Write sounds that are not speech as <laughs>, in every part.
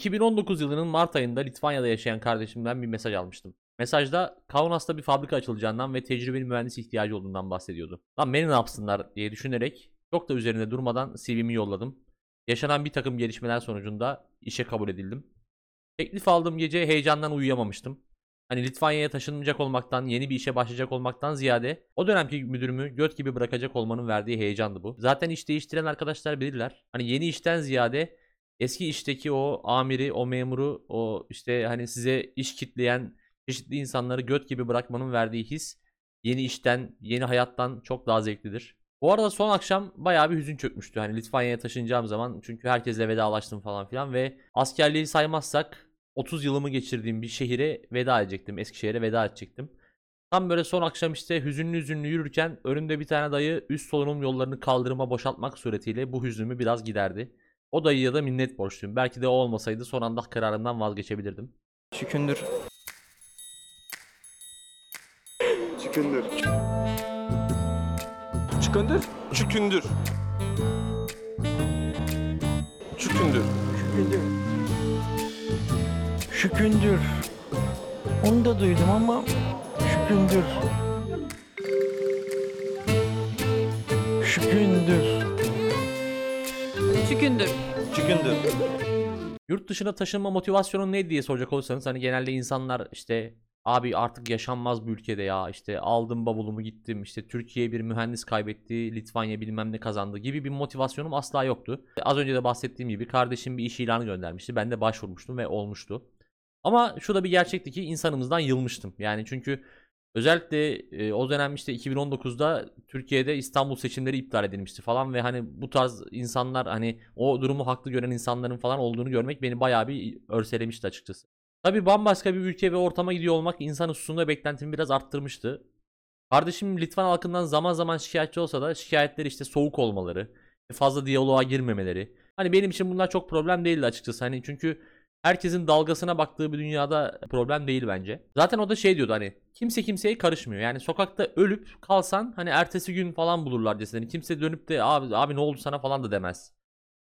2019 yılının Mart ayında Litvanya'da yaşayan kardeşimden bir mesaj almıştım. Mesajda Kaunas'ta bir fabrika açılacağından ve tecrübeli mühendis ihtiyacı olduğundan bahsediyordu. Lan beni ne yapsınlar diye düşünerek çok da üzerinde durmadan CV'mi yolladım. Yaşanan bir takım gelişmeler sonucunda işe kabul edildim. Teklif aldığım gece heyecandan uyuyamamıştım. Hani Litvanya'ya taşınmayacak olmaktan, yeni bir işe başlayacak olmaktan ziyade o dönemki müdürümü göt gibi bırakacak olmanın verdiği heyecandı bu. Zaten iş değiştiren arkadaşlar bilirler. Hani yeni işten ziyade eski işteki o amiri, o memuru, o işte hani size iş kitleyen çeşitli insanları göt gibi bırakmanın verdiği his yeni işten, yeni hayattan çok daha zevklidir. Bu arada son akşam bayağı bir hüzün çökmüştü. Hani Litvanya'ya taşınacağım zaman çünkü herkesle vedalaştım falan filan ve askerliği saymazsak 30 yılımı geçirdiğim bir şehire veda edecektim. Eskişehir'e veda edecektim. Tam böyle son akşam işte hüzünlü hüzünlü yürürken önümde bir tane dayı üst solunum yollarını kaldırıma boşaltmak suretiyle bu hüznümü biraz giderdi. O dayıya da minnet borçluyum. Belki de o olmasaydı son anda kararımdan vazgeçebilirdim. Şükündür. Çıkındır. Şükündür. Çükündür. Çükündür. Şükündür. Şükündür. Onu da duydum ama şükündür. Şükündür. Şükündür. Çükündür. Yurt dışına taşınma motivasyonun ne diye soracak olursanız hani genelde insanlar işte abi artık yaşanmaz bu ülkede ya işte aldım bavulumu gittim işte Türkiye bir mühendis kaybetti Litvanya bilmem ne kazandı gibi bir motivasyonum asla yoktu. Az önce de bahsettiğim gibi kardeşim bir iş ilanı göndermişti ben de başvurmuştum ve olmuştu. Ama şu da bir gerçekti ki insanımızdan yılmıştım yani çünkü özellikle e, o dönem işte 2019'da Türkiye'de İstanbul seçimleri iptal edilmişti falan ve hani bu tarz insanlar hani o durumu haklı gören insanların falan olduğunu görmek beni bayağı bir örselemişti açıkçası. Tabii bambaşka bir ülke ve ortama gidiyor olmak insan hususunda beklentimi biraz arttırmıştı. Kardeşim Litvan halkından zaman zaman şikayetçi olsa da şikayetleri işte soğuk olmaları, fazla diyaloğa girmemeleri. Hani benim için bunlar çok problem değildi açıkçası. Hani çünkü herkesin dalgasına baktığı bir dünyada problem değil bence. Zaten o da şey diyordu hani kimse kimseye karışmıyor. Yani sokakta ölüp kalsan hani ertesi gün falan bulurlar cesedini. Kimse dönüp de abi, abi ne oldu sana falan da demez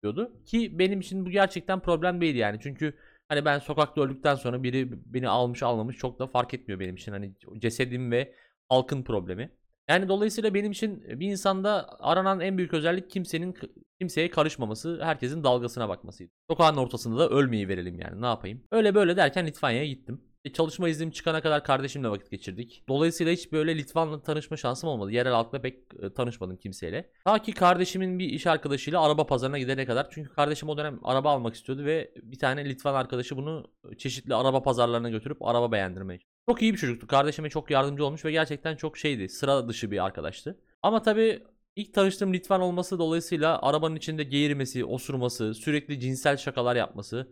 diyordu. Ki benim için bu gerçekten problem değil yani. Çünkü hani ben sokakta öldükten sonra biri beni almış almamış çok da fark etmiyor benim için. Hani cesedim ve halkın problemi. Yani dolayısıyla benim için bir insanda aranan en büyük özellik kimsenin kimseye karışmaması, herkesin dalgasına bakmasıydı. Sokağın ortasında da ölmeyi verelim yani ne yapayım. Öyle böyle derken Litvanya'ya gittim. E, çalışma iznim çıkana kadar kardeşimle vakit geçirdik. Dolayısıyla hiç böyle Litvan'la tanışma şansım olmadı. Yerel halkla pek e, tanışmadım kimseyle. Ta ki kardeşimin bir iş arkadaşıyla araba pazarına gidene kadar. Çünkü kardeşim o dönem araba almak istiyordu ve bir tane Litvan arkadaşı bunu çeşitli araba pazarlarına götürüp araba beğendirmeye çok iyi bir çocuktu. Kardeşime çok yardımcı olmuş ve gerçekten çok şeydi. Sıra dışı bir arkadaştı. Ama tabii ilk tanıştığım Litvan olması dolayısıyla arabanın içinde geğirmesi, osurması, sürekli cinsel şakalar yapması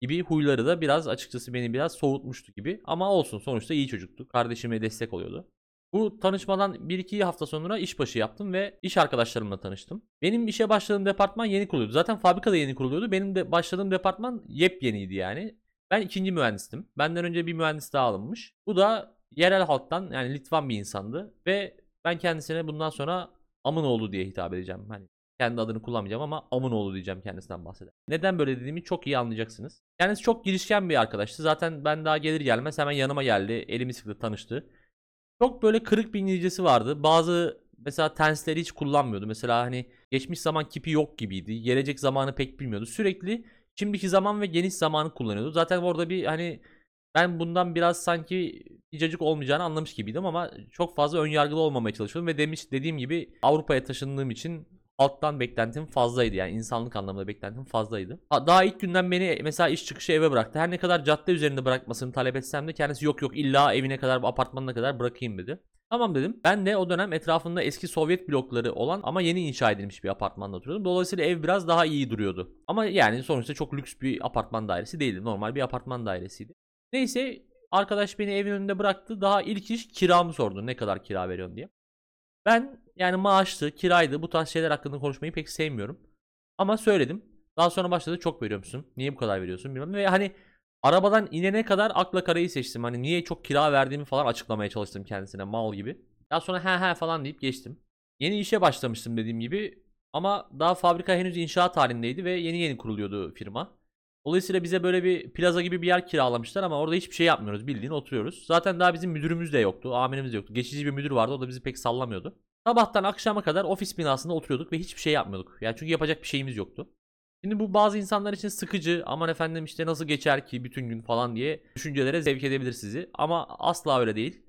gibi huyları da biraz açıkçası beni biraz soğutmuştu gibi. Ama olsun sonuçta iyi çocuktu. Kardeşime destek oluyordu. Bu tanışmadan 1-2 hafta sonra işbaşı yaptım ve iş arkadaşlarımla tanıştım. Benim işe başladığım departman yeni kuruluyordu. Zaten fabrikada yeni kuruluyordu. Benim de başladığım departman yepyeniydi yani. Ben ikinci mühendistim. Benden önce bir mühendis daha alınmış. Bu da yerel halktan yani Litvan bir insandı ve ben kendisine bundan sonra Amınoğlu diye hitap edeceğim. Hani kendi adını kullanmayacağım ama Amınoğlu diyeceğim kendisinden bahseder. Neden böyle dediğimi çok iyi anlayacaksınız. Kendisi çok girişken bir arkadaştı. Zaten ben daha gelir gelmez hemen yanıma geldi. Elimi sıktı tanıştı. Çok böyle kırık bir İngilizcesi vardı. Bazı mesela tensleri hiç kullanmıyordu. Mesela hani geçmiş zaman kipi yok gibiydi. Gelecek zamanı pek bilmiyordu. Sürekli şimdiki zaman ve geniş zamanı kullanıyordu. Zaten orada bir hani ben bundan biraz sanki icacık olmayacağını anlamış gibiydim ama çok fazla ön yargılı olmamaya çalışıyordum ve demiş dediğim gibi Avrupa'ya taşındığım için alttan beklentim fazlaydı yani insanlık anlamında beklentim fazlaydı. Ha, Daha ilk günden beni mesela iş çıkışı eve bıraktı. Her ne kadar cadde üzerinde bırakmasını talep etsem de kendisi yok yok illa evine kadar apartmanına kadar bırakayım dedi. Tamam dedim. Ben de o dönem etrafında eski Sovyet blokları olan ama yeni inşa edilmiş bir apartmanda oturuyordum. Dolayısıyla ev biraz daha iyi duruyordu. Ama yani sonuçta çok lüks bir apartman dairesi değildi. Normal bir apartman dairesiydi. Neyse arkadaş beni evin önünde bıraktı. Daha ilk iş kiramı sordu. Ne kadar kira veriyorsun diye. Ben yani maaştı, kiraydı bu tarz şeyler hakkında konuşmayı pek sevmiyorum. Ama söyledim. Daha sonra başladı çok veriyor musun? Niye bu kadar veriyorsun bilmem. Ve hani arabadan inene kadar akla karayı seçtim. Hani niye çok kira verdiğimi falan açıklamaya çalıştım kendisine mal gibi. Daha sonra he he falan deyip geçtim. Yeni işe başlamıştım dediğim gibi. Ama daha fabrika henüz inşaat halindeydi ve yeni yeni kuruluyordu firma. Dolayısıyla bize böyle bir plaza gibi bir yer kiralamışlar ama orada hiçbir şey yapmıyoruz. Bildiğin oturuyoruz. Zaten daha bizim müdürümüz de yoktu. Amirimiz de yoktu. Geçici bir müdür vardı. O da bizi pek sallamıyordu. Sabahtan akşama kadar ofis binasında oturuyorduk ve hiçbir şey yapmıyorduk. Yani çünkü yapacak bir şeyimiz yoktu. Şimdi bu bazı insanlar için sıkıcı aman efendim işte nasıl geçer ki bütün gün falan diye düşüncelere zevk edebilir sizi. Ama asla öyle değil.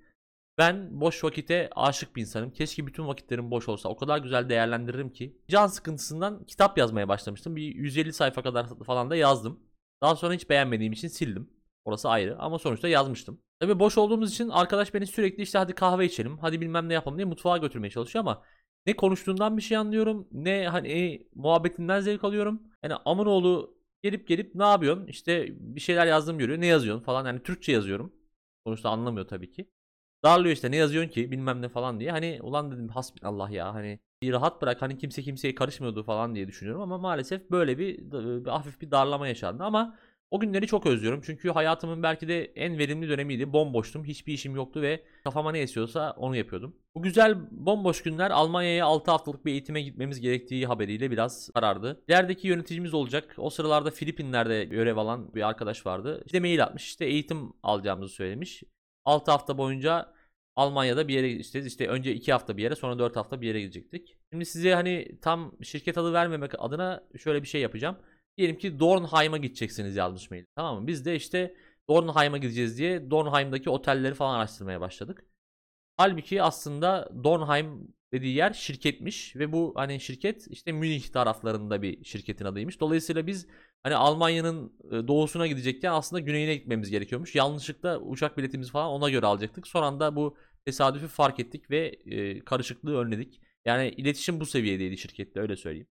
Ben boş vakite aşık bir insanım. Keşke bütün vakitlerim boş olsa. O kadar güzel değerlendiririm ki. Can sıkıntısından kitap yazmaya başlamıştım. Bir 150 sayfa kadar falan da yazdım. Daha sonra hiç beğenmediğim için sildim. Orası ayrı ama sonuçta yazmıştım. Tabii boş olduğumuz için arkadaş beni sürekli işte hadi kahve içelim, hadi bilmem ne yapalım diye mutfağa götürmeye çalışıyor ama ne konuştuğundan bir şey anlıyorum, ne hani muhabbetinden zevk alıyorum. Yani Amınoğlu gelip gelip ne yapıyorsun? İşte bir şeyler yazdım görüyor. Ne yazıyorsun falan. Yani Türkçe yazıyorum. Sonuçta anlamıyor tabii ki. Darlıyor işte ne yazıyorsun ki bilmem ne falan diye. Hani ulan dedim hasbinallah ya hani bir rahat bırak hani kimse kimseye karışmıyordu falan diye düşünüyorum ama maalesef böyle bir, bir hafif bir darlama yaşandı ama o günleri çok özlüyorum çünkü hayatımın belki de en verimli dönemiydi. Bomboştum, hiçbir işim yoktu ve kafama ne esiyorsa onu yapıyordum. Bu güzel bomboş günler Almanya'ya 6 haftalık bir eğitime gitmemiz gerektiği haberiyle biraz karardı. İlerideki yöneticimiz olacak. O sıralarda Filipinler'de görev alan bir arkadaş vardı. İşte mail atmış, işte eğitim alacağımızı söylemiş. 6 hafta boyunca Almanya'da bir yere işte işte önce 2 hafta bir yere sonra 4 hafta bir yere gidecektik. Şimdi size hani tam şirket adı vermemek adına şöyle bir şey yapacağım. Diyelim ki Dornheim'a gideceksiniz yazmış mail. Tamam mı? Biz de işte Dornheim'a gideceğiz diye Dornheim'daki otelleri falan araştırmaya başladık. Halbuki aslında Dornheim dediği yer şirketmiş ve bu hani şirket işte Münih taraflarında bir şirketin adıymış. Dolayısıyla biz hani Almanya'nın e, doğusuna gidecekken aslında güneyine gitmemiz gerekiyormuş. Yanlışlıkla uçak biletimizi falan ona göre alacaktık. Son anda bu tesadüfü fark ettik ve e, karışıklığı önledik. Yani iletişim bu seviyedeydi şirkette öyle söyleyeyim.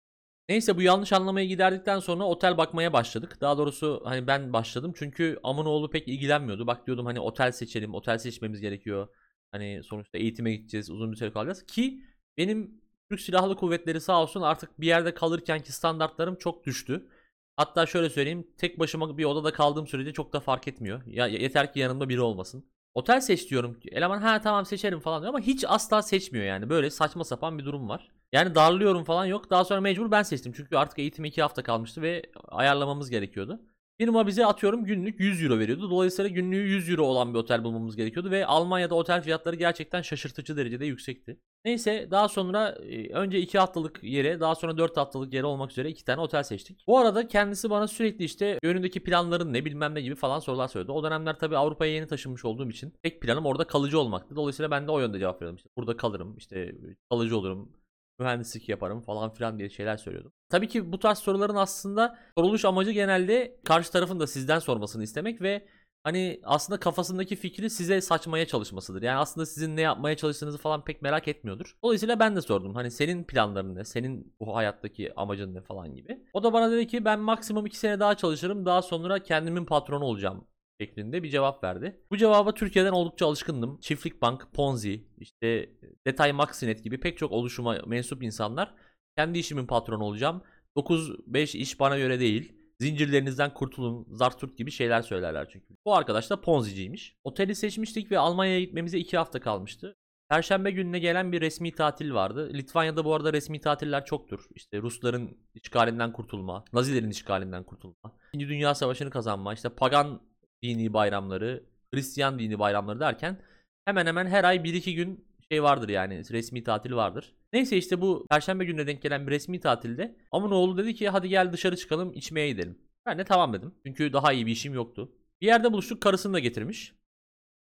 Neyse bu yanlış anlamayı giderdikten sonra otel bakmaya başladık. Daha doğrusu hani ben başladım çünkü Amanoğlu pek ilgilenmiyordu. Bak diyordum hani otel seçelim, otel seçmemiz gerekiyor. Hani sonuçta eğitime gideceğiz, uzun bir süre kalacağız. Ki benim Türk Silahlı Kuvvetleri sağ olsun artık bir yerde kalırkenki standartlarım çok düştü. Hatta şöyle söyleyeyim, tek başıma bir odada kaldığım sürece çok da fark etmiyor. Ya yeter ki yanımda biri olmasın. Otel seç diyorum. Eleman ha tamam seçerim falan diyor ama hiç asla seçmiyor yani. Böyle saçma sapan bir durum var. Yani darlıyorum falan yok. Daha sonra mecbur ben seçtim. Çünkü artık eğitim 2 hafta kalmıştı ve ayarlamamız gerekiyordu. Firma bize atıyorum günlük 100 euro veriyordu. Dolayısıyla günlüğü 100 euro olan bir otel bulmamız gerekiyordu. Ve Almanya'da otel fiyatları gerçekten şaşırtıcı derecede yüksekti. Neyse daha sonra e, önce 2 haftalık yere daha sonra 4 haftalık yere olmak üzere 2 tane otel seçtik. Bu arada kendisi bana sürekli işte önündeki planların ne bilmem ne gibi falan sorular söyledi. O dönemler tabii Avrupa'ya yeni taşınmış olduğum için tek planım orada kalıcı olmaktı. Dolayısıyla ben de o yönde cevap veriyordum. İşte burada kalırım işte kalıcı olurum mühendislik yaparım falan filan diye şeyler söylüyordum. Tabii ki bu tarz soruların aslında soruluş amacı genelde karşı tarafın da sizden sormasını istemek ve hani aslında kafasındaki fikri size saçmaya çalışmasıdır. Yani aslında sizin ne yapmaya çalıştığınızı falan pek merak etmiyordur. Dolayısıyla ben de sordum. Hani senin planların ne? Senin bu hayattaki amacın ne falan gibi. O da bana dedi ki ben maksimum 2 sene daha çalışırım. Daha sonra kendimin patronu olacağım şeklinde bir cevap verdi. Bu cevaba Türkiye'den oldukça alışkındım. Çiftlik Bank, Ponzi, işte Detay Maxinet gibi pek çok oluşuma mensup insanlar kendi işimin patronu olacağım. 9-5 iş bana göre değil. Zincirlerinizden kurtulun, zarturt gibi şeyler söylerler çünkü. Bu arkadaş da Ponzi'ciymiş. Oteli seçmiştik ve Almanya'ya gitmemize 2 hafta kalmıştı. Perşembe gününe gelen bir resmi tatil vardı. Litvanya'da bu arada resmi tatiller çoktur. İşte Rusların işgalinden kurtulma, Nazilerin işgalinden kurtulma, İkinci Dünya Savaşı'nı kazanma, işte pagan dini bayramları, Hristiyan dini bayramları derken hemen hemen her ay 1-2 gün şey vardır yani resmi tatil vardır. Neyse işte bu perşembe gününe denk gelen bir resmi tatilde Amunoğlu dedi ki hadi gel dışarı çıkalım içmeye gidelim. Ben de tamam dedim. Çünkü daha iyi bir işim yoktu. Bir yerde buluştuk karısını da getirmiş.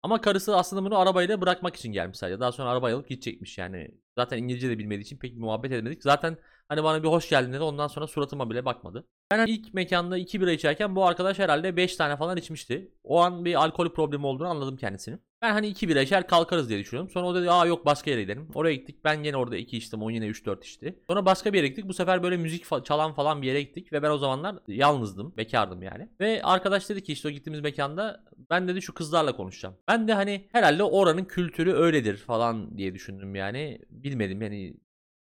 Ama karısı aslında bunu arabayla bırakmak için gelmiş sadece. Daha sonra arabayı alıp gidecekmiş yani. Zaten İngilizce de bilmediği için pek muhabbet edemedik. Zaten hani bana bir hoş geldin dedi. Ondan sonra suratıma bile bakmadı. Ben hani ilk mekanda 2 bira içerken bu arkadaş herhalde 5 tane falan içmişti. O an bir alkol problemi olduğunu anladım kendisinin. Ben hani 2 bira içer kalkarız diye düşünüyorum. Sonra o dedi aa yok başka yere gidelim. Oraya gittik. Ben yine orada 2 içtim. O yine 3-4 içti. Sonra başka bir yere gittik. Bu sefer böyle müzik fa- çalan falan bir yere gittik. Ve ben o zamanlar yalnızdım. Bekardım yani. Ve arkadaş dedi ki işte o gittiğimiz mekanda ben dedi şu kızlarla konuşacağım. Ben de hani herhalde oranın kültürü öyledir falan diye düşündüm yani. Bilmedim yani.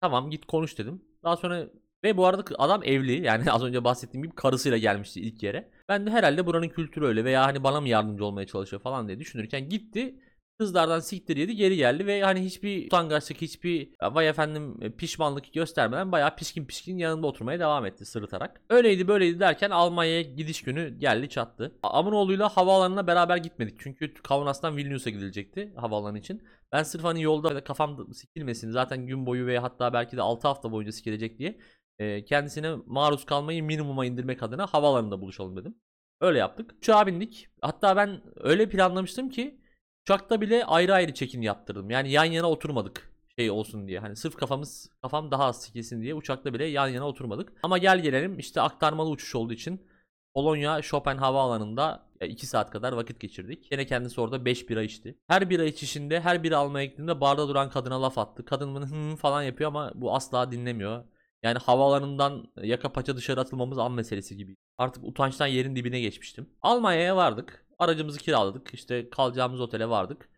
Tamam git konuş dedim. Daha sonra ve bu arada adam evli yani <laughs> az önce bahsettiğim gibi karısıyla gelmişti ilk yere. Ben de herhalde buranın kültürü öyle veya hani bana mı yardımcı olmaya çalışıyor falan diye düşünürken gitti. Kızlardan siktir yedi geri geldi ve hani hiçbir utangaçlık hiçbir "Ya vay efendim e, pişmanlık göstermeden bayağı pişkin pişkin yanında oturmaya devam etti sırıtarak. Öyleydi böyleydi derken Almanya'ya gidiş günü geldi çattı. Amunoğlu'yla havaalanına beraber gitmedik. Çünkü Kaunas'tan Vilnius'a gidilecekti havaalanı için. Ben sırf hani yolda kafam sikilmesin zaten gün boyu ve hatta belki de 6 hafta boyunca sikilecek diye e, kendisine maruz kalmayı minimuma indirmek adına havaalanında buluşalım dedim. Öyle yaptık. Uçağa bindik. Hatta ben öyle planlamıştım ki uçakta bile ayrı ayrı check-in yaptırdım. Yani yan yana oturmadık şey olsun diye. Hani sırf kafamız kafam daha az sikilsin diye uçakta bile yan yana oturmadık. Ama gel gelelim işte aktarmalı uçuş olduğu için Polonya Chopin havaalanında 2 saat kadar vakit geçirdik. Yine kendisi orada 5 bira içti. Her bira içişinde her bira almaya gittiğinde barda duran kadına laf attı. Kadın bunu hı falan yapıyor ama bu asla dinlemiyor. Yani havaalanından yaka paça dışarı atılmamız an meselesi gibi. Artık utançtan yerin dibine geçmiştim. Almanya'ya vardık. Aracımızı kiraladık. İşte kalacağımız otele vardık.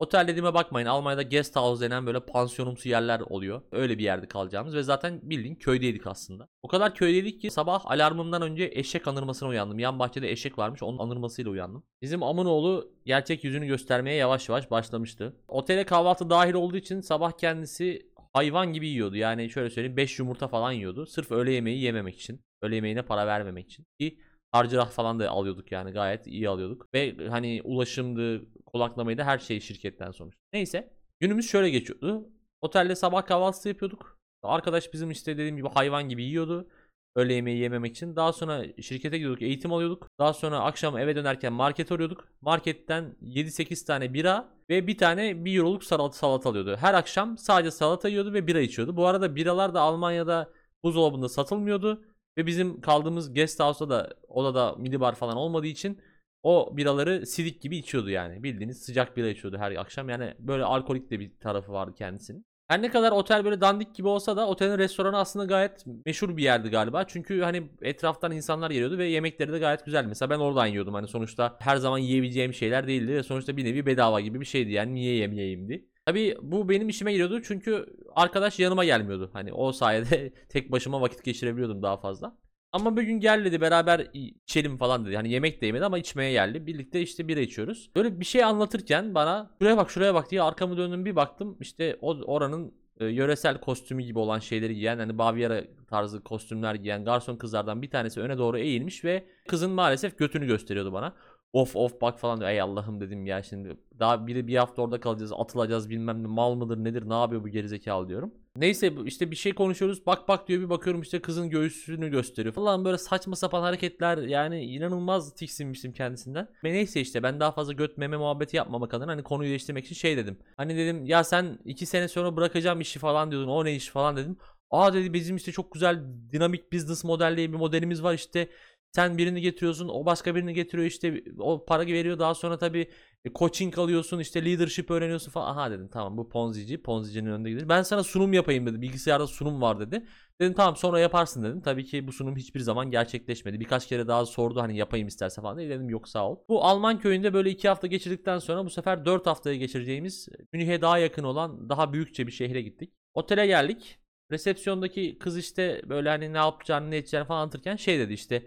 Otel dediğime bakmayın. Almanya'da guest house denen böyle pansiyonumsu yerler oluyor. Öyle bir yerde kalacağımız ve zaten bildiğin köydeydik aslında. O kadar köydeydik ki sabah alarmımdan önce eşek anırmasına uyandım. Yan bahçede eşek varmış. Onun anırmasıyla uyandım. Bizim Amunoğlu gerçek yüzünü göstermeye yavaş yavaş başlamıştı. Otele kahvaltı dahil olduğu için sabah kendisi hayvan gibi yiyordu. Yani şöyle söyleyeyim 5 yumurta falan yiyordu. Sırf öğle yemeği yememek için. Öğle yemeğine para vermemek için. Ki harcırah falan da alıyorduk yani gayet iyi alıyorduk. Ve hani ulaşımdı, konaklamayı da her şeyi şirketten sonuç. Neyse günümüz şöyle geçiyordu. Otelde sabah kahvaltısı yapıyorduk. Arkadaş bizim işte dediğim gibi hayvan gibi yiyordu. Öğle yemeği yememek için. Daha sonra şirkete gidiyorduk, eğitim alıyorduk. Daha sonra akşam eve dönerken market arıyorduk. Marketten 7-8 tane bira ve bir tane 1 euroluk salata, salata alıyordu. Her akşam sadece salata yiyordu ve bira içiyordu. Bu arada biralar da Almanya'da buzdolabında satılmıyordu. Ve bizim kaldığımız guest house'da da odada minibar falan olmadığı için o biraları sidik gibi içiyordu yani. Bildiğiniz sıcak bira içiyordu her akşam. Yani böyle alkolik de bir tarafı vardı kendisinin. Her ne kadar otel böyle dandik gibi olsa da otelin restoranı aslında gayet meşhur bir yerdi galiba. Çünkü hani etraftan insanlar geliyordu ve yemekleri de gayet güzeldi. Mesela ben oradan yiyordum. Hani sonuçta her zaman yiyebileceğim şeyler değildi ve sonuçta bir nevi bedava gibi bir şeydi. Yani niye yemeyeyimdi. Tabii bu benim işime giriyordu çünkü arkadaş yanıma gelmiyordu. Hani o sayede <laughs> tek başıma vakit geçirebiliyordum daha fazla. Ama bir gün gel dedi beraber içelim falan dedi. Hani yemek de yemedi ama içmeye geldi. Birlikte işte bira içiyoruz. Böyle bir şey anlatırken bana şuraya bak şuraya bak diye arkamı döndüm bir baktım. İşte o oranın e, yöresel kostümü gibi olan şeyleri giyen hani Baviera tarzı kostümler giyen garson kızlardan bir tanesi öne doğru eğilmiş ve kızın maalesef götünü gösteriyordu bana. Of of bak falan diyor. Ey Allah'ım dedim ya şimdi daha biri bir hafta orada kalacağız atılacağız bilmem ne mal mıdır nedir ne yapıyor bu gerizekalı diyorum. Neyse işte bir şey konuşuyoruz bak bak diyor bir bakıyorum işte kızın göğsünü gösteriyor falan böyle saçma sapan hareketler yani inanılmaz tiksinmiştim kendisinden. Ve neyse işte ben daha fazla göt meme muhabbeti yapmamak adına hani konuyu değiştirmek için şey dedim. Hani dedim ya sen iki sene sonra bırakacağım işi falan diyordun o ne iş falan dedim. Aa dedi bizim işte çok güzel dinamik business model diye bir modelimiz var işte sen birini getiriyorsun o başka birini getiriyor işte o para veriyor daha sonra tabi coaching alıyorsun işte leadership öğreniyorsun falan. Aha dedim tamam bu ponzici ponzicinin önünde gider. Ben sana sunum yapayım dedi bilgisayarda sunum var dedi. Dedim tamam sonra yaparsın dedim. Tabii ki bu sunum hiçbir zaman gerçekleşmedi. Birkaç kere daha sordu hani yapayım isterse falan. Dedim yok sağ ol. Bu Alman köyünde böyle iki hafta geçirdikten sonra bu sefer dört haftaya geçireceğimiz Münih'e daha yakın olan daha büyükçe bir şehre gittik. Otele geldik. Resepsiyondaki kız işte böyle hani ne yapacağını ne edeceğini falan anlatırken şey dedi işte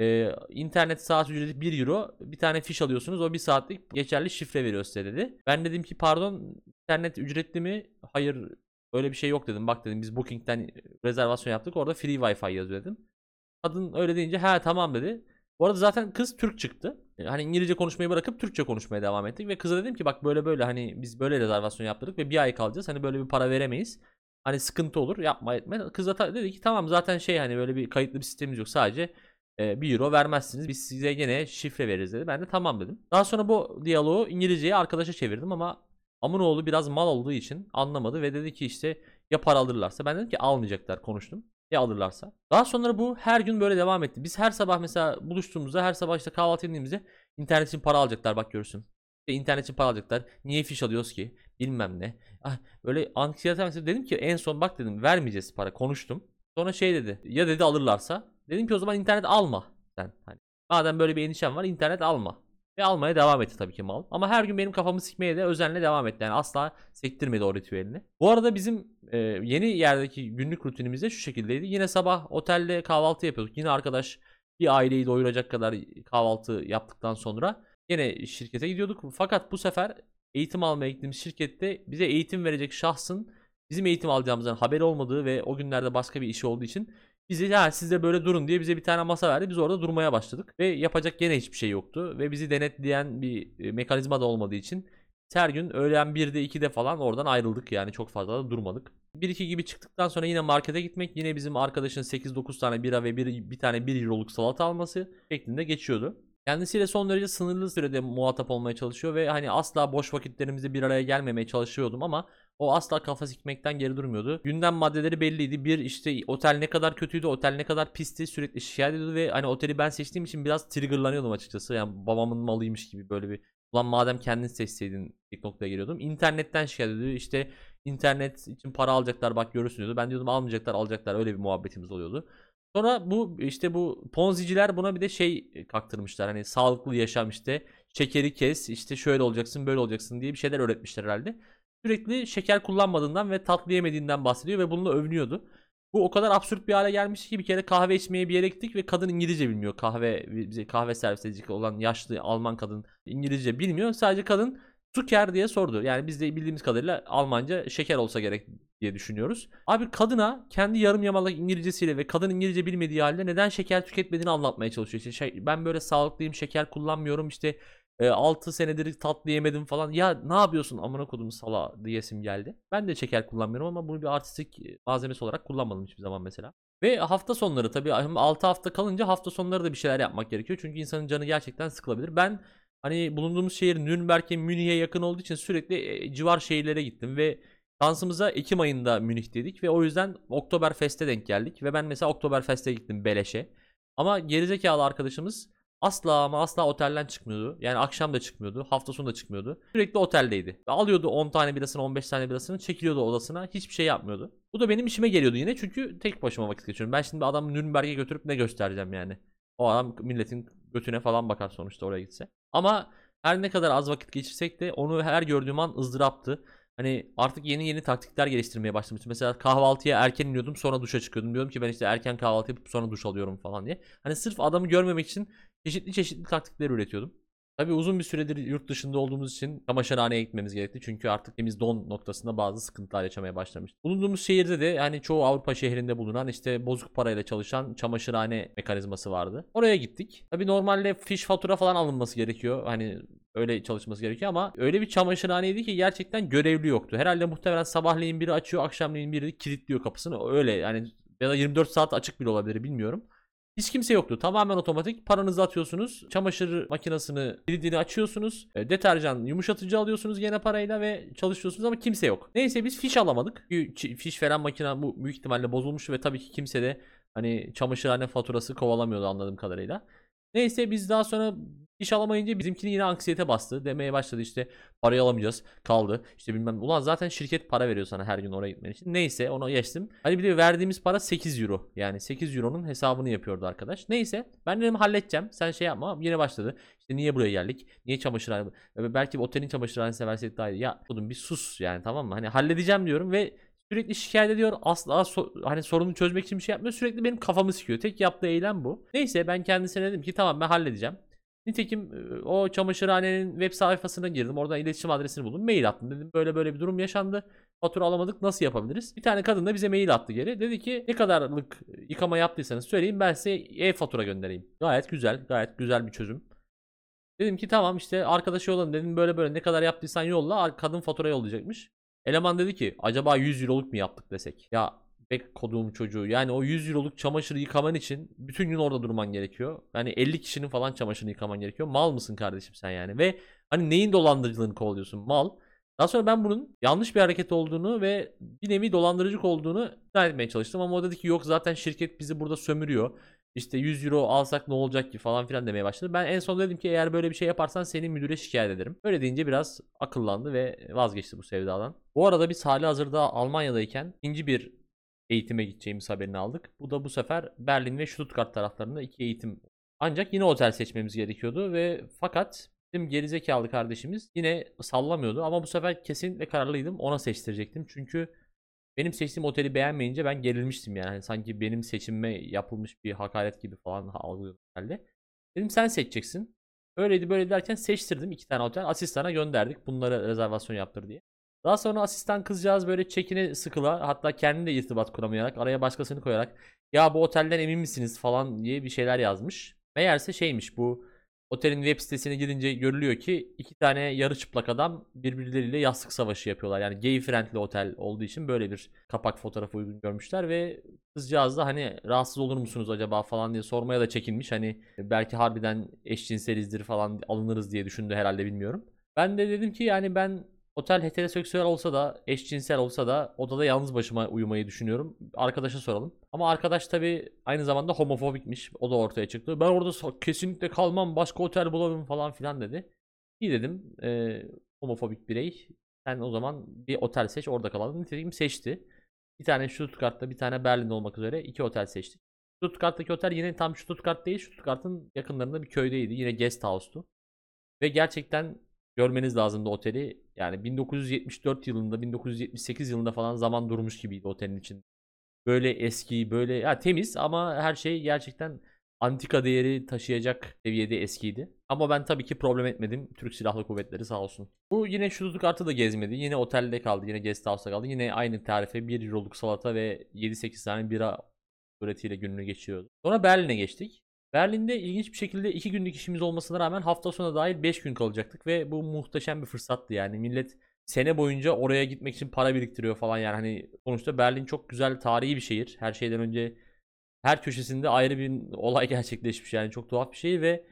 ee, internet saat ücreti 1 euro. Bir tane fiş alıyorsunuz. O bir saatlik geçerli şifre veriyor size dedi. Ben dedim ki pardon internet ücretli mi? Hayır öyle bir şey yok dedim. Bak dedim biz Booking'den rezervasyon yaptık. Orada free wifi yazıyor dedim. Kadın öyle deyince ha tamam dedi. Bu arada zaten kız Türk çıktı. Hani İngilizce konuşmayı bırakıp Türkçe konuşmaya devam ettik. Ve kıza dedim ki bak böyle böyle hani biz böyle rezervasyon yaptırdık ve bir ay kalacağız. Hani böyle bir para veremeyiz. Hani sıkıntı olur yapma etme. Kız da dedi ki tamam zaten şey hani böyle bir kayıtlı bir sistemimiz yok. Sadece e, 1 euro vermezsiniz. Biz size gene şifre veririz dedi. Ben de tamam dedim. Daha sonra bu diyaloğu İngilizceye arkadaşa çevirdim ama Amunoğlu biraz mal olduğu için anlamadı ve dedi ki işte ya para alırlarsa. Ben dedim ki almayacaklar konuştum. Ya alırlarsa. Daha sonra bu her gün böyle devam etti. Biz her sabah mesela buluştuğumuzda her sabah işte kahvaltı ettiğimizde internet için para alacaklar bak görürsün. İşte internet için para alacaklar. Niye fiş alıyoruz ki? Bilmem ne. Ah, böyle anksiyete dedim ki en son bak dedim vermeyeceğiz para konuştum. Sonra şey dedi. Ya dedi alırlarsa. Dedim ki o zaman internet alma sen. Hani madem böyle bir endişen var internet alma. Ve almaya devam etti tabii ki mal. Ama her gün benim kafamı sikmeye de özenle devam etti. Yani asla sektirmedi o ritüelini. Bu arada bizim e, yeni yerdeki günlük rutinimiz de şu şekildeydi. Yine sabah otelde kahvaltı yapıyorduk. Yine arkadaş bir aileyi doyuracak kadar kahvaltı yaptıktan sonra yine şirkete gidiyorduk. Fakat bu sefer eğitim almaya gittiğimiz şirkette bize eğitim verecek şahsın bizim eğitim alacağımızdan haberi olmadığı ve o günlerde başka bir işi olduğu için bizi ya siz de böyle durun diye bize bir tane masa verdi. Biz orada durmaya başladık ve yapacak gene hiçbir şey yoktu ve bizi denetleyen bir e, mekanizma da olmadığı için her gün öğlen 1'de 2'de falan oradan ayrıldık yani çok fazla da durmadık. 1-2 gibi çıktıktan sonra yine markete gitmek yine bizim arkadaşın 8-9 tane bira ve bir, bir tane 1 euroluk salata alması şeklinde geçiyordu. Kendisiyle son derece sınırlı sürede muhatap olmaya çalışıyor ve hani asla boş vakitlerimizde bir araya gelmemeye çalışıyordum ama o asla kafa sikmekten geri durmuyordu. Gündem maddeleri belliydi. Bir işte otel ne kadar kötüydü, otel ne kadar pisti sürekli şikayet ediyordu ve hani oteli ben seçtiğim için biraz triggerlanıyordum açıkçası. Yani babamın malıymış gibi böyle bir Ulan madem kendin seçseydin ilk noktaya geliyordum. İnternetten şikayet ediyor. İşte internet için para alacaklar bak görürsün diyordu. Ben diyordum almayacaklar alacaklar öyle bir muhabbetimiz oluyordu. Sonra bu işte bu ponziciler buna bir de şey kaktırmışlar. Hani sağlıklı yaşam işte şekeri kes işte şöyle olacaksın böyle olacaksın diye bir şeyler öğretmişler herhalde. Sürekli şeker kullanmadığından ve tatlı yemediğinden bahsediyor ve bununla övünüyordu. Bu o kadar absürt bir hale gelmiş ki bir kere kahve içmeye bir yere gittik ve kadın İngilizce bilmiyor. Kahve bize kahve servis edecek olan yaşlı Alman kadın İngilizce bilmiyor. Sadece kadın Zucker diye sordu. Yani biz de bildiğimiz kadarıyla Almanca şeker olsa gerek diye düşünüyoruz. Abi kadına kendi yarım yamalak İngilizcesiyle ve kadın İngilizce bilmediği halde neden şeker tüketmediğini anlatmaya çalışıyor. İşte şey, ben böyle sağlıklıyım, şeker kullanmıyorum işte e, 6 senedir tatlı yemedim falan. Ya ne yapıyorsun amına kodum sala diyesim geldi. Ben de şeker kullanmıyorum ama bunu bir artistik malzemesi olarak kullanmadım hiçbir zaman mesela. Ve hafta sonları tabii 6 hafta kalınca hafta sonları da bir şeyler yapmak gerekiyor. Çünkü insanın canı gerçekten sıkılabilir. Ben hani bulunduğumuz şehir Nürnberg'e Münih'e yakın olduğu için sürekli e, civar şehirlere gittim ve şansımıza Ekim ayında Münih'teydik ve o yüzden Oktoberfest'e denk geldik ve ben mesela Oktoberfest'e gittim beleşe. Ama gerizekalı arkadaşımız asla ama asla otelden çıkmıyordu. Yani akşam da çıkmıyordu, hafta sonu da çıkmıyordu. Sürekli oteldeydi. Alıyordu 10 tane birasını, 15 tane birasını, çekiliyordu odasına, hiçbir şey yapmıyordu. Bu da benim işime geliyordu yine çünkü tek başıma vakit geçiriyorum. Ben şimdi adamı Nürnberg'e götürüp ne göstereceğim yani. O adam milletin götüne falan bakar sonuçta oraya gitse. Ama her ne kadar az vakit geçirsek de onu her gördüğüm an ızdıraptı. Hani artık yeni yeni taktikler geliştirmeye başlamıştım. Mesela kahvaltıya erken iniyordum sonra duşa çıkıyordum. Diyorum ki ben işte erken kahvaltı yapıp sonra duş alıyorum falan diye. Hani sırf adamı görmemek için çeşitli çeşitli taktikler üretiyordum. Tabii uzun bir süredir yurt dışında olduğumuz için çamaşırhaneye gitmemiz gerekti. Çünkü artık temiz don noktasında bazı sıkıntılar yaşamaya başlamıştık. Bulunduğumuz şehirde de yani çoğu Avrupa şehrinde bulunan işte bozuk parayla çalışan çamaşırhane mekanizması vardı. Oraya gittik. Tabii normalde fiş fatura falan alınması gerekiyor. Hani öyle çalışması gerekiyor ama öyle bir çamaşırhaneydi ki gerçekten görevli yoktu. Herhalde muhtemelen sabahleyin biri açıyor, akşamleyin biri kilitliyor kapısını. Öyle yani ya da 24 saat açık bile olabilir bilmiyorum. Hiç kimse yoktu. Tamamen otomatik. Paranızı atıyorsunuz. Çamaşır makinesini kilidini açıyorsunuz. E, deterjan yumuşatıcı alıyorsunuz gene parayla ve çalışıyorsunuz ama kimse yok. Neyse biz fiş alamadık. Fiş veren makine bu büyük ihtimalle bozulmuş ve tabii ki kimse de hani çamaşırhane faturası kovalamıyordu anladığım kadarıyla. Neyse biz daha sonra iş alamayınca bizimkini yine anksiyete bastı. Demeye başladı işte parayı alamayacağız kaldı. İşte bilmem ulan zaten şirket para veriyor sana her gün oraya gitmen için. Neyse onu geçtim. Hani bir de verdiğimiz para 8 euro. Yani 8 euronun hesabını yapıyordu arkadaş. Neyse ben dedim halledeceğim. Sen şey yapma. Yine başladı. İşte niye buraya geldik? Niye çamaşırhane? Belki otelin çamaşırhanesine verseydik daha iyi. Ya oğlum bir sus yani tamam mı? Hani halledeceğim diyorum ve Sürekli şikayet ediyor. Asla so- hani sorunu çözmek için bir şey yapmıyor. Sürekli benim kafamı sıkıyor. Tek yaptığı eylem bu. Neyse ben kendisine dedim ki tamam ben halledeceğim. Nitekim o çamaşırhanenin web sayfasına girdim. Oradan iletişim adresini buldum. Mail attım. Dedim böyle böyle bir durum yaşandı. Fatura alamadık. Nasıl yapabiliriz? Bir tane kadın da bize mail attı geri. Dedi ki ne kadarlık yıkama yaptıysanız söyleyin ben size e-fatura göndereyim. Gayet güzel. Gayet güzel bir çözüm. Dedim ki tamam işte arkadaşı yolladım. Dedim böyle böyle ne kadar yaptıysan yolla. Kadın fatura yollayacakmış. Eleman dedi ki acaba 100 euroluk mu yaptık desek? Ya bek koduğum çocuğu. Yani o 100 euroluk çamaşırı yıkaman için bütün gün orada durman gerekiyor. Yani 50 kişinin falan çamaşırını yıkaman gerekiyor. Mal mısın kardeşim sen yani? Ve hani neyin dolandırıcılığını kovalıyorsun? Mal. Daha sonra ben bunun yanlış bir hareket olduğunu ve bir nevi dolandırıcılık olduğunu ikna etmeye çalıştım. Ama o dedi ki yok zaten şirket bizi burada sömürüyor. İşte 100 euro alsak ne olacak ki falan filan demeye başladı. Ben en son dedim ki eğer böyle bir şey yaparsan seni müdüre şikayet ederim. Öyle deyince biraz akıllandı ve vazgeçti bu sevdadan. Bu arada biz hali hazırda Almanya'dayken ikinci bir eğitime gideceğimiz haberini aldık. Bu da bu sefer Berlin ve Stuttgart taraflarında iki eğitim. Ancak yine otel seçmemiz gerekiyordu ve fakat bizim gerizekalı kardeşimiz yine sallamıyordu ama bu sefer kesinlikle kararlıydım ona seçtirecektim. Çünkü benim seçtiğim oteli beğenmeyince ben gerilmiştim yani. Hani sanki benim seçimime yapılmış bir hakaret gibi falan algılıyordum herhalde. Dedim sen seçeceksin. Öyleydi böyle derken seçtirdim iki tane otel. Asistana gönderdik bunları rezervasyon yaptır diye. Daha sonra asistan kızcağız böyle çekine sıkıla hatta kendi de irtibat kuramayarak araya başkasını koyarak ya bu otelden emin misiniz falan diye bir şeyler yazmış. Meğerse şeymiş bu otelin web sitesine girince görülüyor ki iki tane yarı çıplak adam birbirleriyle yastık savaşı yapıyorlar. Yani gay friendly otel olduğu için böyle bir kapak fotoğrafı uygun görmüşler ve kızcağız da hani rahatsız olur musunuz acaba falan diye sormaya da çekinmiş. Hani belki harbiden eşcinselizdir falan alınırız diye düşündü herhalde bilmiyorum. Ben de dedim ki yani ben otel heteroseksüel olsa da eşcinsel olsa da odada yalnız başıma uyumayı düşünüyorum. Arkadaşa soralım. Ama arkadaş tabi aynı zamanda homofobikmiş. O da ortaya çıktı. Ben orada kesinlikle kalmam başka otel bulalım falan filan dedi. İyi dedim. eee, homofobik birey. Sen o zaman bir otel seç orada kalalım. Nitekim seçti. Bir tane Stuttgart'ta bir tane Berlin'de olmak üzere iki otel seçtik. Stuttgart'taki otel yine tam Stuttgart değil. Stuttgart'ın yakınlarında bir köydeydi. Yine guest house'tu. Ve gerçekten görmeniz lazımdı oteli. Yani 1974 yılında, 1978 yılında falan zaman durmuş gibiydi otelin için. Böyle eski, böyle ya temiz ama her şey gerçekten antika değeri taşıyacak seviyede eskiydi. Ama ben tabii ki problem etmedim. Türk Silahlı Kuvvetleri sağ olsun. Bu yine Stuttgart'ı da gezmedi. Yine otelde kaldı. Yine guest house'da kaldı. Yine aynı tarife 1 euroluk salata ve 7-8 tane bira suretiyle gününü geçiriyordu. Sonra Berlin'e geçtik. Berlin'de ilginç bir şekilde 2 günlük işimiz olmasına rağmen hafta sonu dahil 5 gün kalacaktık ve bu muhteşem bir fırsattı yani. Millet sene boyunca oraya gitmek için para biriktiriyor falan yani hani sonuçta Berlin çok güzel tarihi bir şehir. Her şeyden önce her köşesinde ayrı bir olay <laughs> gerçekleşmiş yani çok tuhaf bir şey ve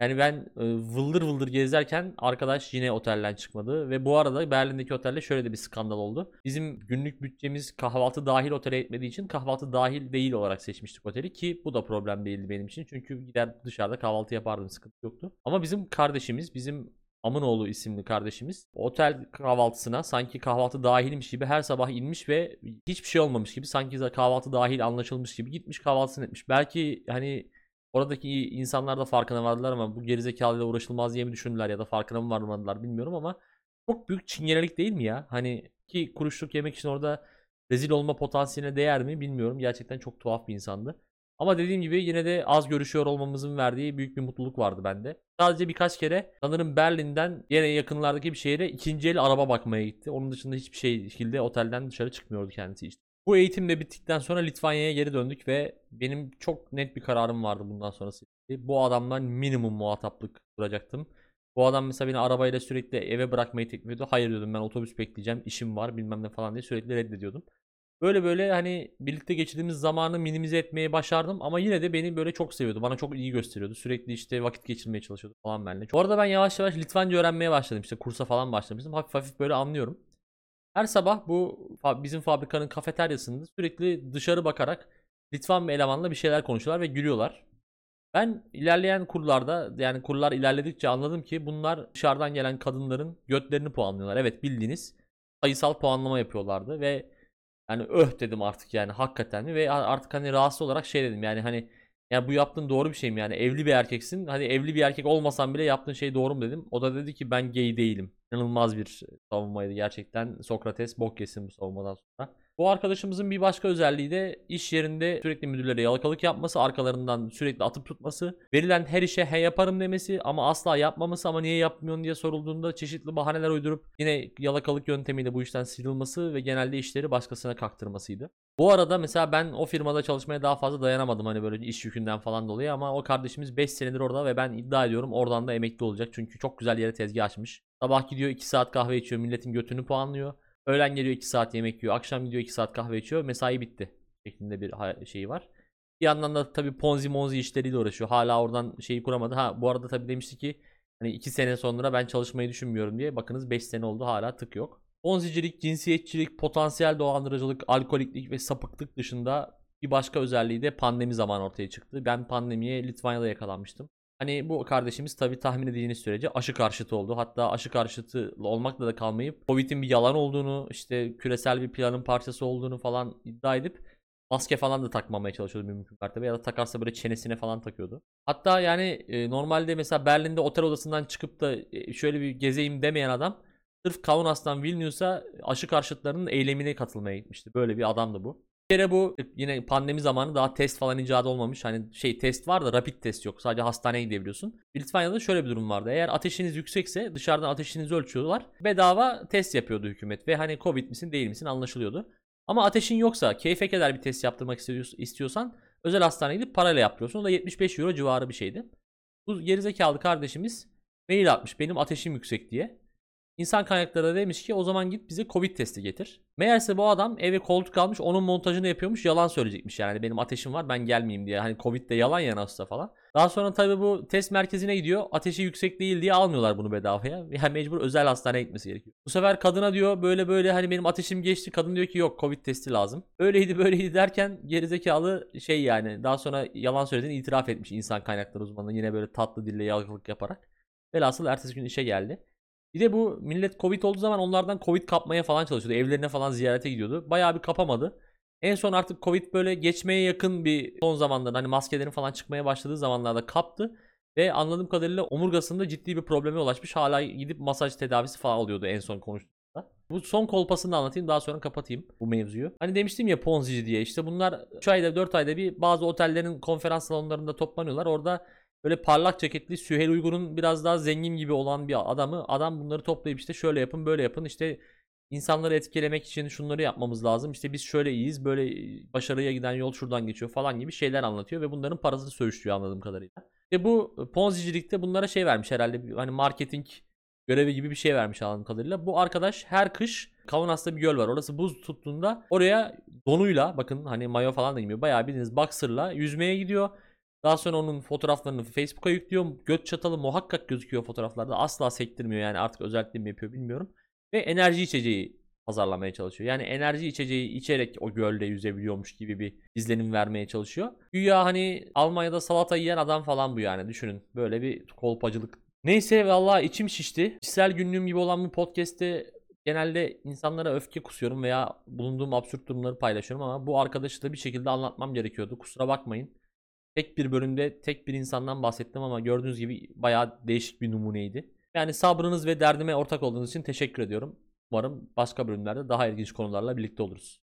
yani ben e, vıldır vıldır gezerken arkadaş yine otelden çıkmadı ve bu arada Berlin'deki otelde şöyle de bir skandal oldu. Bizim günlük bütçemiz kahvaltı dahil otele yetmediği için kahvaltı dahil değil olarak seçmiştik oteli ki bu da problem değildi benim için. Çünkü gider dışarıda kahvaltı yapardım sıkıntı yoktu. Ama bizim kardeşimiz bizim Amınoğlu isimli kardeşimiz otel kahvaltısına sanki kahvaltı dahilmiş gibi her sabah inmiş ve hiçbir şey olmamış gibi sanki kahvaltı dahil anlaşılmış gibi gitmiş kahvaltısını etmiş. Belki hani oradaki insanlar da farkına vardılar ama bu gerizekalıyla uğraşılmaz diye mi düşündüler ya da farkına mı varmadılar bilmiyorum ama çok büyük çingenelik değil mi ya? Hani ki kuruşluk yemek için orada rezil olma potansiyeline değer mi bilmiyorum. Gerçekten çok tuhaf bir insandı. Ama dediğim gibi yine de az görüşüyor olmamızın verdiği büyük bir mutluluk vardı bende. Sadece birkaç kere sanırım Berlin'den yine yakınlardaki bir şehre ikinci el araba bakmaya gitti. Onun dışında hiçbir şey şekilde otelden dışarı çıkmıyordu kendisi işte. Bu eğitim de bittikten sonra Litvanya'ya geri döndük ve benim çok net bir kararım vardı bundan sonrası. Bu adamdan minimum muhataplık kuracaktım. Bu adam mesela beni arabayla sürekli eve bırakmayı teklif ediyordu. Hayır diyordum ben otobüs bekleyeceğim, işim var bilmem ne falan diye sürekli reddediyordum. Böyle böyle hani birlikte geçirdiğimiz zamanı minimize etmeyi başardım ama yine de beni böyle çok seviyordu. Bana çok iyi gösteriyordu. Sürekli işte vakit geçirmeye çalışıyordu falan benimle. Bu arada ben yavaş yavaş Litvanca öğrenmeye başladım. İşte kursa falan başlamıştım. Hafif hafif böyle anlıyorum. Her sabah bu bizim fabrikanın kafeteryasında sürekli dışarı bakarak Litvan bir elemanla bir şeyler konuşuyorlar ve gülüyorlar. Ben ilerleyen kurlarda yani kurlar ilerledikçe anladım ki bunlar dışarıdan gelen kadınların götlerini puanlıyorlar. Evet bildiğiniz sayısal puanlama yapıyorlardı ve yani öh dedim artık yani hakikaten ve artık hani rahatsız olarak şey dedim yani hani ya bu yaptığın doğru bir şey mi yani evli bir erkeksin hani evli bir erkek olmasan bile yaptığın şey doğru mu dedim. O da dedi ki ben gay değilim. İnanılmaz bir savunmaydı gerçekten. Sokrates bok yesin bu savunmadan sonra. Bu arkadaşımızın bir başka özelliği de iş yerinde sürekli müdürlere yalakalık yapması, arkalarından sürekli atıp tutması, verilen her işe he yaparım demesi ama asla yapmaması ama niye yapmıyorsun diye sorulduğunda çeşitli bahaneler uydurup yine yalakalık yöntemiyle bu işten sıyrılması ve genelde işleri başkasına kaktırmasıydı. Bu arada mesela ben o firmada çalışmaya daha fazla dayanamadım hani böyle iş yükünden falan dolayı ama o kardeşimiz 5 senedir orada ve ben iddia ediyorum oradan da emekli olacak çünkü çok güzel yere tezgah açmış. Sabah gidiyor 2 saat kahve içiyor milletin götünü puanlıyor. Öğlen geliyor 2 saat yemek yiyor. Akşam gidiyor 2 saat kahve içiyor. Mesai bitti. Şeklinde bir şeyi var. Bir yandan da tabii Ponzi Monzi işleriyle uğraşıyor. Hala oradan şeyi kuramadı. Ha bu arada tabii demişti ki hani 2 sene sonra ben çalışmayı düşünmüyorum diye. Bakınız 5 sene oldu hala tık yok. Ponzicilik, cinsiyetçilik, potansiyel dolandırıcılık, alkoliklik ve sapıklık dışında bir başka özelliği de pandemi zamanı ortaya çıktı. Ben pandemiye Litvanya'da yakalanmıştım. Hani bu kardeşimiz tabi tahmin edeceğiniz sürece aşı karşıtı oldu. Hatta aşı karşıtı olmakla da kalmayıp Covid'in bir yalan olduğunu, işte küresel bir planın parçası olduğunu falan iddia edip maske falan da takmamaya çalışıyordu mümkün mertebe ya da takarsa böyle çenesine falan takıyordu. Hatta yani e, normalde mesela Berlin'de otel odasından çıkıp da e, şöyle bir gezeyim demeyen adam sırf Kaunas'tan Vilnius'a aşı karşıtlarının eylemine katılmaya gitmişti. Böyle bir adamdı bu. Kere bu yine pandemi zamanı daha test falan icat olmamış. Hani şey test var da rapid test yok. Sadece hastaneye gidebiliyorsun. Litvanya'da şöyle bir durum vardı. Eğer ateşiniz yüksekse dışarıdan ateşinizi ölçüyorlar. Bedava test yapıyordu hükümet ve hani covid misin değil misin anlaşılıyordu. Ama ateşin yoksa keyfe kadar bir test yaptırmak istiyor- istiyorsan özel hastaneye gidip parayla yaptırıyorsun. O da 75 euro civarı bir şeydi. Bu gerizekalı kardeşimiz mail atmış benim ateşim yüksek diye. İnsan kaynakları demiş ki o zaman git bize Covid testi getir. Meğerse bu adam eve koltuk almış onun montajını yapıyormuş yalan söyleyecekmiş yani benim ateşim var ben gelmeyeyim diye. Hani Covid de yalan ya nasılsa falan. Daha sonra tabii bu test merkezine gidiyor ateşi yüksek değil diye almıyorlar bunu bedavaya. <laughs> Yani mecbur özel hastaneye gitmesi gerekiyor. Bu sefer kadına diyor böyle böyle hani benim ateşim geçti. Kadın diyor ki yok Covid testi lazım. Öyleydi böyleydi derken gerizekalı şey yani daha sonra yalan söylediğini itiraf etmiş insan kaynakları uzmanı yine böyle tatlı dille yalakalık yaparak. Velhasıl ertesi gün işe geldi. Bir de bu millet Covid olduğu zaman onlardan Covid kapmaya falan çalışıyordu. Evlerine falan ziyarete gidiyordu. Bayağı bir kapamadı. En son artık Covid böyle geçmeye yakın bir son zamanlarda hani maskelerin falan çıkmaya başladığı zamanlarda kaptı. Ve anladığım kadarıyla omurgasında ciddi bir probleme ulaşmış. Hala gidip masaj tedavisi falan alıyordu en son konuştuğumda. Bu son kolpasını anlatayım daha sonra kapatayım bu mevzuyu. Hani demiştim ya Ponzi'ci diye işte bunlar 3 ayda 4 ayda bir bazı otellerin konferans salonlarında toplanıyorlar. Orada böyle parlak ceketli Süheyl Uygur'un biraz daha zengin gibi olan bir adamı adam bunları toplayıp işte şöyle yapın böyle yapın işte insanları etkilemek için şunları yapmamız lazım işte biz şöyle iyiyiz böyle başarıya giden yol şuradan geçiyor falan gibi şeyler anlatıyor ve bunların parasını söğüşlüyor anladığım kadarıyla. Ve bu Ponzi'cilikte bunlara şey vermiş herhalde hani marketing görevi gibi bir şey vermiş anladığım kadarıyla. Bu arkadaş her kış Kaunas'ta bir göl var. Orası buz tuttuğunda oraya donuyla bakın hani mayo falan da giymiyor. Bayağı bildiğiniz boxer'la yüzmeye gidiyor. Daha sonra onun fotoğraflarını Facebook'a yüklüyor. Göt çatalı muhakkak gözüküyor fotoğraflarda. Asla sektirmiyor yani artık özellikle mi yapıyor bilmiyorum. Ve enerji içeceği pazarlamaya çalışıyor. Yani enerji içeceği içerek o gölde yüzebiliyormuş gibi bir izlenim vermeye çalışıyor. Güya hani Almanya'da salata yiyen adam falan bu yani düşünün. Böyle bir kolpacılık. Neyse vallahi içim şişti. Kişisel günlüğüm gibi olan bu podcast'te genelde insanlara öfke kusuyorum veya bulunduğum absürt durumları paylaşıyorum ama bu arkadaşı da bir şekilde anlatmam gerekiyordu. Kusura bakmayın. Tek bir bölümde tek bir insandan bahsettim ama gördüğünüz gibi bayağı değişik bir numuneydi. Yani sabrınız ve derdime ortak olduğunuz için teşekkür ediyorum. Umarım başka bölümlerde daha ilginç konularla birlikte oluruz.